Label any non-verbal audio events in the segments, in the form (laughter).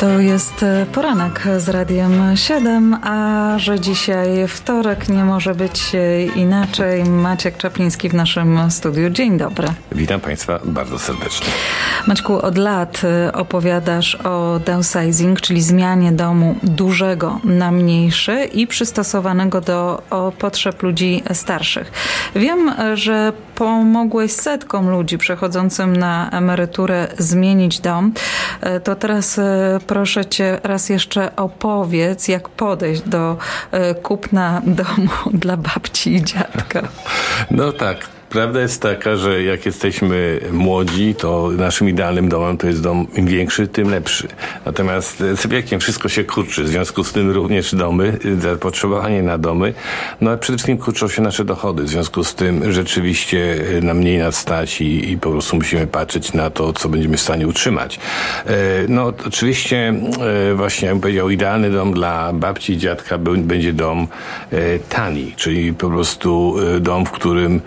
To jest e, poranek z Radiem 7, a że dzisiaj wtorek nie może być e, inaczej. Maciek Czapliński w naszym studiu. Dzień dobry. Witam Państwa bardzo serdecznie. Maćku, od lat e, opowiadasz o downsizing, czyli zmianie domu dużego na mniejszy i przystosowanego do potrzeb ludzi starszych. Wiem, że pomogłeś setkom ludzi przechodzącym na emeryturę zmienić dom. To teraz proszę cię raz jeszcze opowiedz, jak podejść do kupna domu (laughs) dla babci i dziadka. No tak. Prawda jest taka, że jak jesteśmy młodzi, to naszym idealnym domem to jest dom im większy, tym lepszy. Natomiast z wiekiem wszystko się kurczy, w związku z tym również domy, zapotrzebowanie na domy, no a przede wszystkim kurczą się nasze dochody, w związku z tym rzeczywiście na mniej nas stać i, i po prostu musimy patrzeć na to, co będziemy w stanie utrzymać. E, no oczywiście e, właśnie, jak powiedział, idealny dom dla babci i dziadka będzie dom e, tani, czyli po prostu dom, w którym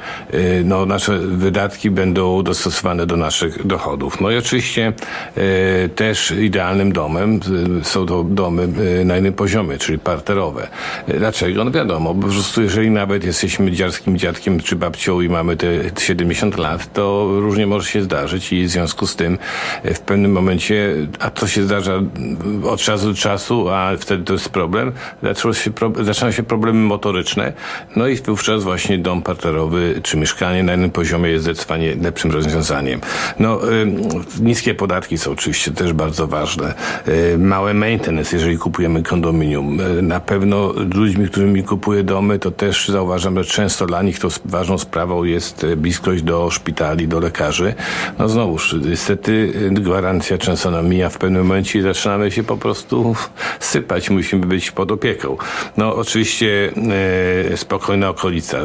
no, nasze wydatki będą dostosowane do naszych dochodów. No i oczywiście e, też idealnym domem e, są to domy na innym poziomie, czyli parterowe. Dlaczego? No wiadomo, po prostu jeżeli nawet jesteśmy dziarskim dziadkiem czy babcią i mamy te 70 lat, to różnie może się zdarzyć i w związku z tym w pewnym momencie, a to się zdarza od czasu do czasu, a wtedy to jest problem, się, zaczynają się problemy motoryczne, no i wówczas właśnie dom parterowy czy mieszkanie mieszkanie na innym poziomie jest zdecydowanie lepszym rozwiązaniem. No, y, niskie podatki są oczywiście też bardzo ważne. Y, małe maintenance, jeżeli kupujemy kondominium. Y, na pewno ludźmi, którymi kupuję domy, to też zauważam, że często dla nich to ważną sprawą jest bliskość do szpitali, do lekarzy. No znowuż, niestety gwarancja często nam mija w pewnym momencie i zaczynamy się po prostu sypać. Musimy być pod opieką. No oczywiście spokojna okolica.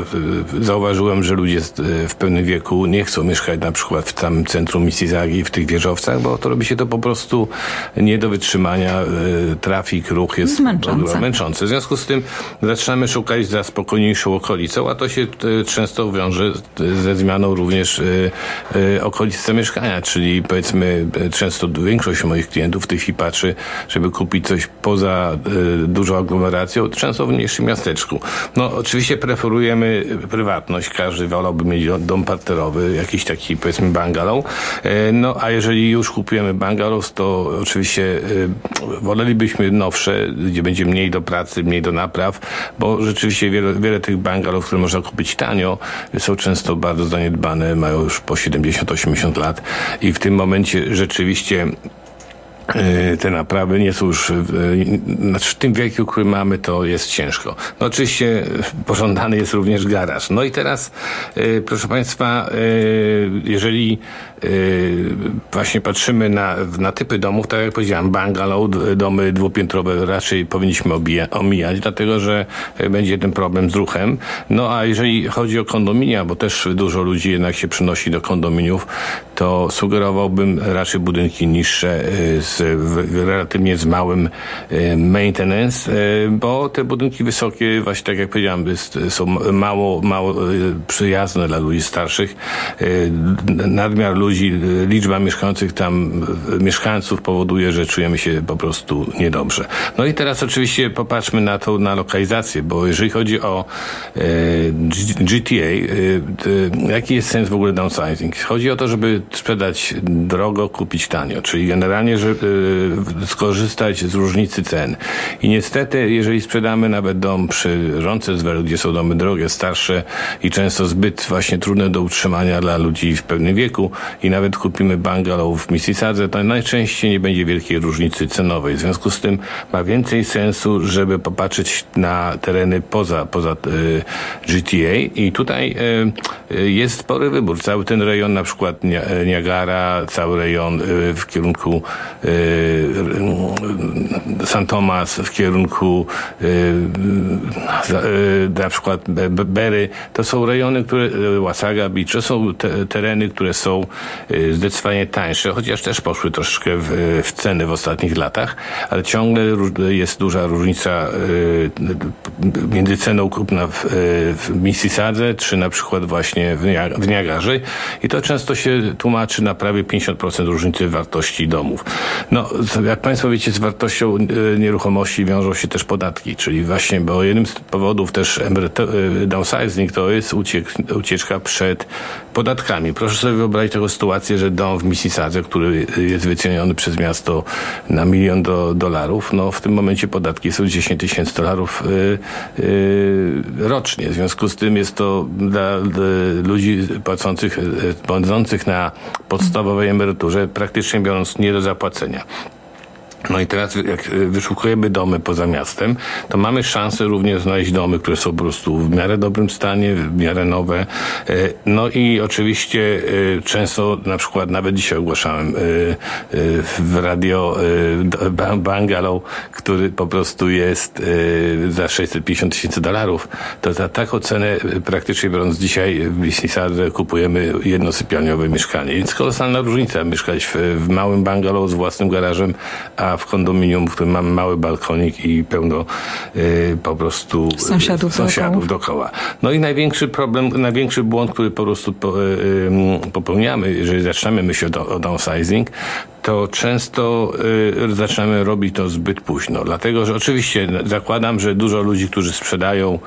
Zauważyłem, że ludzie w pewnym wieku nie chcą mieszkać na przykład w samym centrum Mississaugi, w tych wieżowcach, bo to robi się to po prostu nie do wytrzymania. E, trafik, ruch jest męczący. męczący. W związku z tym zaczynamy szukać za spokojniejszą okolicą, a to się e, często wiąże ze zmianą również okolicy zamieszkania, czyli powiedzmy często większość moich klientów w tej chwili patrzy, żeby kupić coś poza dużą aglomeracją, często w mniejszym miasteczku. No oczywiście preferujemy prywatność, każdy wolałby wolałby mieć dom parterowy, jakiś taki powiedzmy bungalow. E, no a jeżeli już kupujemy bungalow, to oczywiście e, wolelibyśmy nowsze, gdzie będzie mniej do pracy, mniej do napraw, bo rzeczywiście wiele, wiele tych bungalow, które można kupić tanio, są często bardzo zaniedbane, mają już po 70-80 lat i w tym momencie rzeczywiście te naprawy nie są już, znaczy w tym wieku, który mamy, to jest ciężko. No oczywiście pożądany jest również garaż. No i teraz, e, proszę Państwa, e, jeżeli właśnie patrzymy na, na typy domów, tak jak powiedziałem, bungalow, domy dwupiętrowe raczej powinniśmy omijać, dlatego że będzie ten problem z ruchem. No a jeżeli chodzi o kondominia, bo też dużo ludzi jednak się przynosi do kondominiów, to sugerowałbym raczej budynki niższe z relatywnie z małym e, maintenance, e, bo te budynki wysokie, właśnie tak jak powiedziałem, są mało, mało e, przyjazne dla ludzi starszych. Nadmiar ludzi, liczba mieszkających tam mieszkańców powoduje, że czujemy się po prostu niedobrze. No i teraz oczywiście popatrzmy na to, na lokalizację, bo jeżeli chodzi o GTA, jaki jest sens w ogóle downsizing? Chodzi o to, żeby sprzedać drogo, kupić tanio, czyli generalnie, że Y, skorzystać z różnicy cen. I niestety, jeżeli sprzedamy nawet dom przy Roncesvalles, gdzie są domy drogie, starsze i często zbyt właśnie trudne do utrzymania dla ludzi w pewnym wieku i nawet kupimy bungalow w Mississadze, to najczęściej nie będzie wielkiej różnicy cenowej. W związku z tym ma więcej sensu, żeby popatrzeć na tereny poza, poza y, GTA i tutaj y, y, jest spory wybór. Cały ten rejon, na przykład Niagara, cały rejon w kierunku San Tomas w kierunku na przykład Bery. To są rejony, które Wasaga Beach, to są te, tereny, które są zdecydowanie tańsze, chociaż też poszły troszkę w, w ceny w ostatnich latach, ale ciągle jest duża różnica y, między ceną kupna w, w Mississadze, czy na przykład właśnie w Niagarze i to często się tłumaczy na prawie 50% różnicy wartości domów. No, jak Państwo wiecie, z wartością nieruchomości wiążą się też podatki, czyli właśnie, bo jednym z powodów też downsizing to jest ucieczka przed podatkami. Proszę sobie wyobrazić taką sytuację, że dom w Mississadze, który jest wyceniony przez miasto na milion do, dolarów, no w tym momencie podatki są 10 tysięcy dolarów yy, yy, rocznie. W związku z tym jest to dla, dla ludzi płacących, bądzących na podstawowej emeryturze praktycznie biorąc nie do zapłacenia. No i teraz jak wyszukujemy domy poza miastem, to mamy szansę również znaleźć domy, które są po prostu w miarę dobrym stanie, w miarę nowe. E, no i oczywiście e, często na przykład nawet dzisiaj ogłaszałem w radio bungalow, który po prostu jest za 650 tysięcy dolarów. To za taką cenę praktycznie biorąc dzisiaj w Mississauga kupujemy jednosypialniowe mieszkanie. Więc kolosalna różnica mieszkać w, w małym bungalow z własnym garażem, a w kondominium, w którym mamy mały balkonik i pełno y, po prostu sąsiadów, sąsiadów dookoła. No i największy problem, największy błąd, który po prostu po, y, y, popełniamy, jeżeli zaczynamy myśleć o, o downsizing, to często y, zaczynamy robić to zbyt późno. Dlatego, że oczywiście zakładam, że dużo ludzi, którzy sprzedają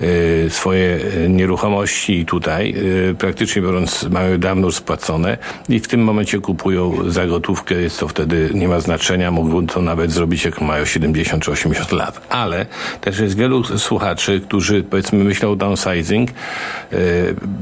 y, swoje nieruchomości tutaj, y, praktycznie biorąc, mają dawno spłacone i w tym momencie kupują za gotówkę. Jest to wtedy, nie ma znaczenia, mogą to nawet zrobić, jak mają 70 czy 80 lat. Ale też jest wielu słuchaczy, którzy powiedzmy myślą o downsizing, y,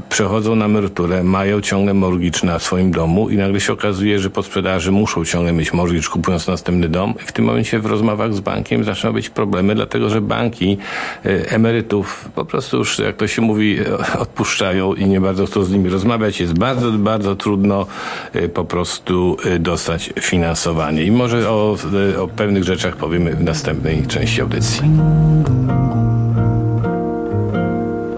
przechodzą na emeryturę, mają ciągle mortgage na swoim domu i nagle się okazuje, że po sprzedaży muszą ciągle mieć mortgage kupując następny dom. W tym momencie w rozmowach z bankiem zaczynają być problemy, dlatego że banki e, emerytów po prostu już, jak to się mówi, e, odpuszczają i nie bardzo chcą z nimi rozmawiać. Jest bardzo, bardzo trudno e, po prostu dostać finansowanie. I może o, o pewnych rzeczach powiemy w następnej części audycji.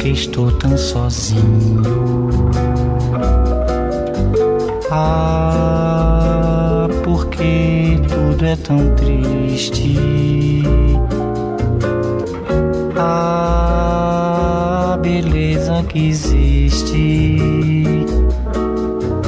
porque estou tão sozinho. Ah, porque tudo é tão triste. Ah, beleza que existe.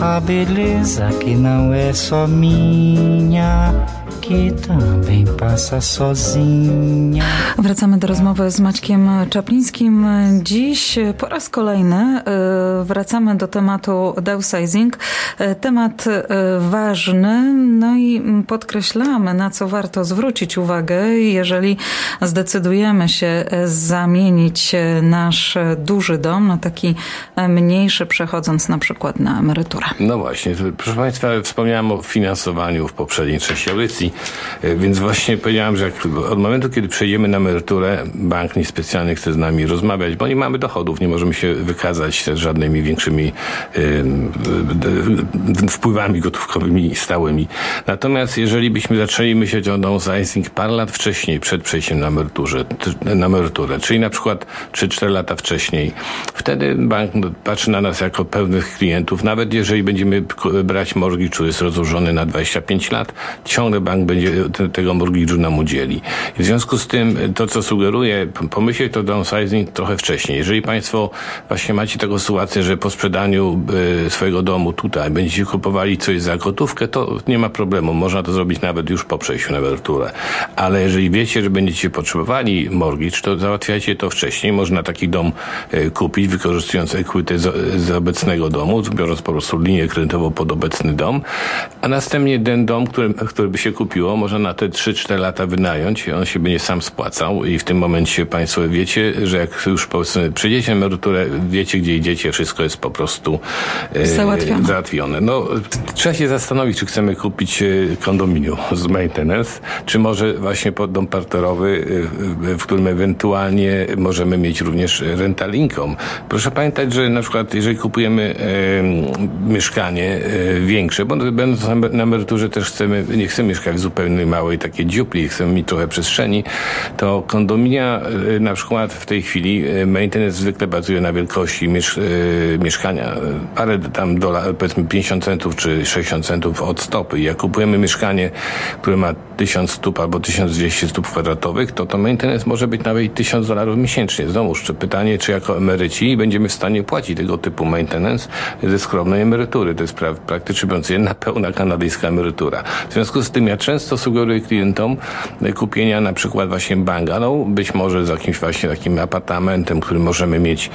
A beleza que não é só minha que também passa sozinha. Wracamy do rozmowy z Maćkiem Czaplińskim. Dziś po raz kolejny e, wracamy do tematu downsizing. E, temat e, ważny, no i podkreślamy, na co warto zwrócić uwagę, jeżeli zdecydujemy się zamienić nasz duży dom na taki mniejszy, przechodząc na przykład na emeryturę. No właśnie, proszę Państwa, wspomniałem o finansowaniu w poprzedniej części audycji. E, więc właśnie powiedziałem, że od momentu, kiedy przejdziemy na emeryturę, bank niespecjalnie chce z nami rozmawiać, bo nie mamy dochodów, nie możemy się wykazać też żadnymi większymi wpływami gotówkowymi stałymi. Natomiast jeżeli byśmy zaczęli myśleć o downsizing parę lat wcześniej, przed przejściem na, emeryturze, na emeryturę, czyli na przykład 3-4 lata wcześniej, wtedy bank patrzy na nas jako pewnych klientów, nawet jeżeli będziemy brać mortgage, który jest rozłożony na 25 lat, ciągle bank będzie tego mortgage'u nam udzieli. I w związku z tym to, co sugeruję, pomyśleć to downsizing trochę wcześniej. Jeżeli Państwo właśnie macie taką sytuację, że po sprzedaniu y, swojego domu tutaj będziecie kupowali coś za gotówkę, to nie ma problemu. Można to zrobić nawet już po przejściu na emeryturę. Ale jeżeli wiecie, że będziecie potrzebowali mortgage, to załatwiajcie to wcześniej. Można taki dom y, kupić, wykorzystując equity z, z obecnego domu, biorąc po prostu linię kredytową pod obecny dom, a następnie ten dom, który, który by się kupił kupiło, można na te 3-4 lata wynająć i on się będzie sam spłacał i w tym momencie państwo wiecie, że jak już powiedzmy przyjdziecie na emeryturę, wiecie gdzie idziecie, wszystko jest po prostu e, Załatwione. załatwione. No, trzeba się zastanowić, czy chcemy kupić e, kondominium z maintenance, czy może właśnie pod dom parterowy, e, w którym ewentualnie możemy mieć również rental income. Proszę pamiętać, że na przykład jeżeli kupujemy e, mieszkanie e, większe, bo będąc na- emeryturze też chcemy, nie chcemy mieszkać w zupełnie małej takiej dziupli, chcemy mieć trochę przestrzeni, to kondominia e, na przykład w tej chwili e, maintenance zwykle bazuje na wielkości miesz, e, mieszkania. Parę tam dolarów, powiedzmy 50 centów czy 60 centów od stopy. Jak kupujemy mieszkanie, które ma 1000 stóp albo 1200 stóp kwadratowych, to to maintenance może być nawet 1000 dolarów miesięcznie. Znowuż, czy pytanie, czy jako emeryci będziemy w stanie płacić tego typu maintenance ze skromnej emerytury. To jest pra, praktycznie jedna pełna kanadyjska emerytura. W związku z tym ja często sugeruję klientom kupienia na przykład właśnie bungalow, być może z jakimś właśnie takim apartamentem, który możemy mieć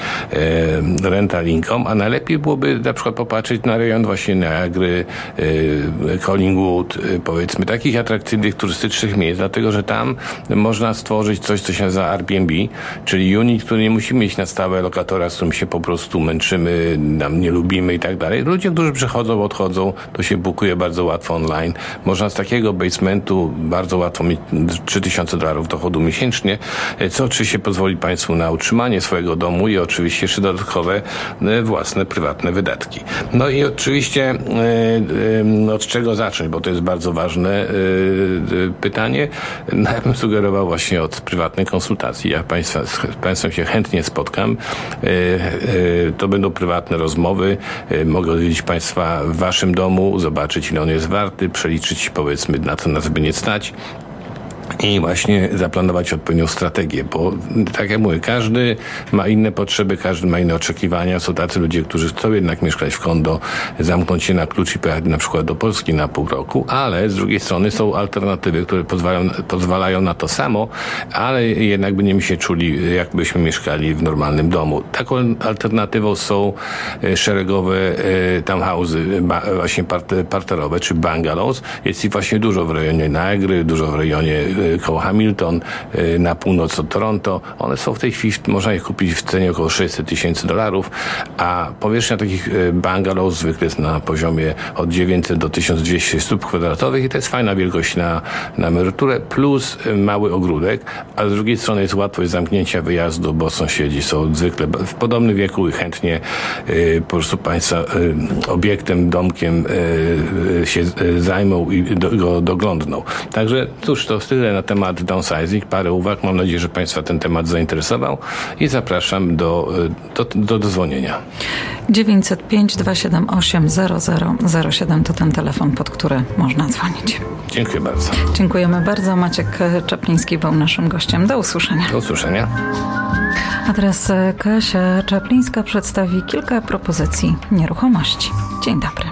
e, rental a najlepiej byłoby na przykład popatrzeć na rejon właśnie Niagry, e, Collingwood, e, powiedzmy takich atrakcyjnych turystycznych miejsc, dlatego że tam można stworzyć coś, co się nazywa Airbnb, czyli unit, który nie musimy mieć na stałe lokatora, z którym się po prostu męczymy, nam nie lubimy i tak dalej. Ludzie, którzy przychodzą, odchodzą, to się bukuje bardzo łatwo online. Można z takiego basementu bardzo łatwo mieć 3000 dolarów dochodu miesięcznie, co oczywiście pozwoli Państwu na utrzymanie swojego domu i oczywiście jeszcze dodatkowe e, własne, prywatne wydatki. No i oczywiście e, e, od czego zacząć, bo to jest bardzo ważne pytanie. No, ja bym sugerował właśnie od prywatnej konsultacji. Ja państwa, z Państwem się chętnie spotkam. To będą prywatne rozmowy. Mogę odwiedzić Państwa w Waszym domu, zobaczyć ile on jest warty, przeliczyć powiedzmy na co nas by nie stać. I właśnie zaplanować odpowiednią strategię, bo tak jak mówię, każdy ma inne potrzeby, każdy ma inne oczekiwania. Są tacy ludzie, którzy chcą jednak mieszkać w kondo, zamknąć się na klucz i pojechać na przykład do Polski na pół roku, ale z drugiej strony są alternatywy, które pozwalają, pozwalają na to samo, ale jednak będziemy się czuli, jakbyśmy mieszkali w normalnym domu. Taką alternatywą są e, szeregowe e, townhouse'y, ba- właśnie part, parterowe, czy bungalows. Jest ich właśnie dużo w rejonie Niagry, dużo w rejonie koło Hamilton, e, na północ od Toronto. One są w tej chwili, można ich kupić w cenie około 600 tysięcy dolarów, a powierzchnia takich e, bungalows zwykle jest na poziomie od 900 do 1200 stóp kwadratowych i to jest fajna wielkość na, na emeryturę, plus e, mały ogródek, a z drugiej strony jest łatwość zamknięcia wyjazdu, bo sąsiedzi są zwykle w podobnym wieku i chętnie po prostu Państwa obiektem, domkiem się zajmą i go doglądną. Także cóż, to tyle na temat downsizing. Parę uwag. Mam nadzieję, że Państwa ten temat zainteresował i zapraszam do, e, do, do dozwonienia. 905 278 0007 to ten telefon, pod który można dzwonić. Dziękuję bardzo. Dziękujemy bardzo. Maciek Czapliński był naszym gościem. Do usłyszenia. Do usłyszenia. A teraz e, Kasia Czaplińska przedstawi kilka propozycji nieruchomości. Dzień dobry.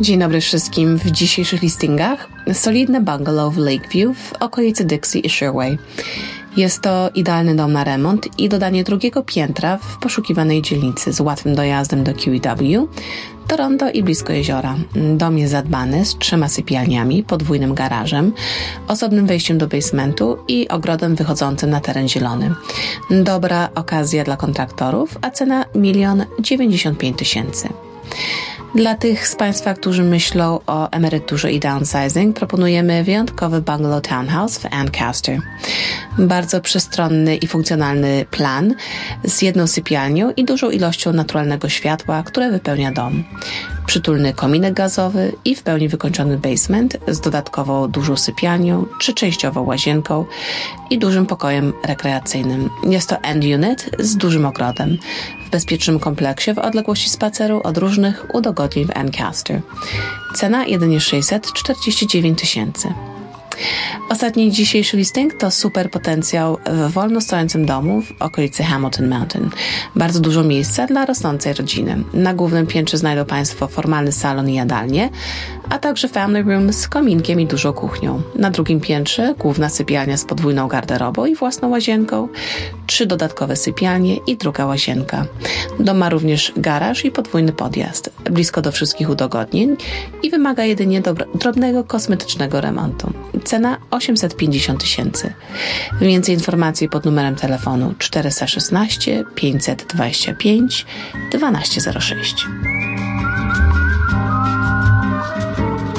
Dzień dobry wszystkim. W dzisiejszych listingach solidny bungalow w Lakeview w okolicy Dixie i Sherway. Jest to idealny dom na remont i dodanie drugiego piętra w poszukiwanej dzielnicy z łatwym dojazdem do QEW, Toronto i blisko jeziora. Dom jest zadbany z trzema sypialniami, podwójnym garażem, osobnym wejściem do basementu i ogrodem wychodzącym na teren zielony. Dobra okazja dla kontraktorów, a cena 1 95 tysięcy. Dla tych z Państwa, którzy myślą o emeryturze i downsizing, proponujemy wyjątkowy bungalow townhouse w Ancaster. Bardzo przestronny i funkcjonalny plan z jedną sypialnią i dużą ilością naturalnego światła, które wypełnia dom. Przytulny kominek gazowy i w pełni wykończony basement z dodatkową dużą sypialnią, trzyczęściową łazienką i dużym pokojem rekreacyjnym. Jest to end unit z dużym ogrodem w bezpiecznym kompleksie w odległości spaceru od różnych udogodnień w Ancaster. Cena jedynie 649 tysięcy. Ostatni dzisiejszy listing to super potencjał w wolno stojącym domu w okolicy Hamilton Mountain. Bardzo dużo miejsca dla rosnącej rodziny. Na głównym piętrze znajdą Państwo formalny salon i jadalnię, a także family room z kominkiem i dużą kuchnią. Na drugim piętrze główna sypialnia z podwójną garderobą i własną łazienką, trzy dodatkowe sypialnie i druga łazienka. Dom ma również garaż i podwójny podjazd, blisko do wszystkich udogodnień i wymaga jedynie drobnego kosmetycznego remontu cena 850 tysięcy. Więcej informacji pod numerem telefonu 416 525 1206.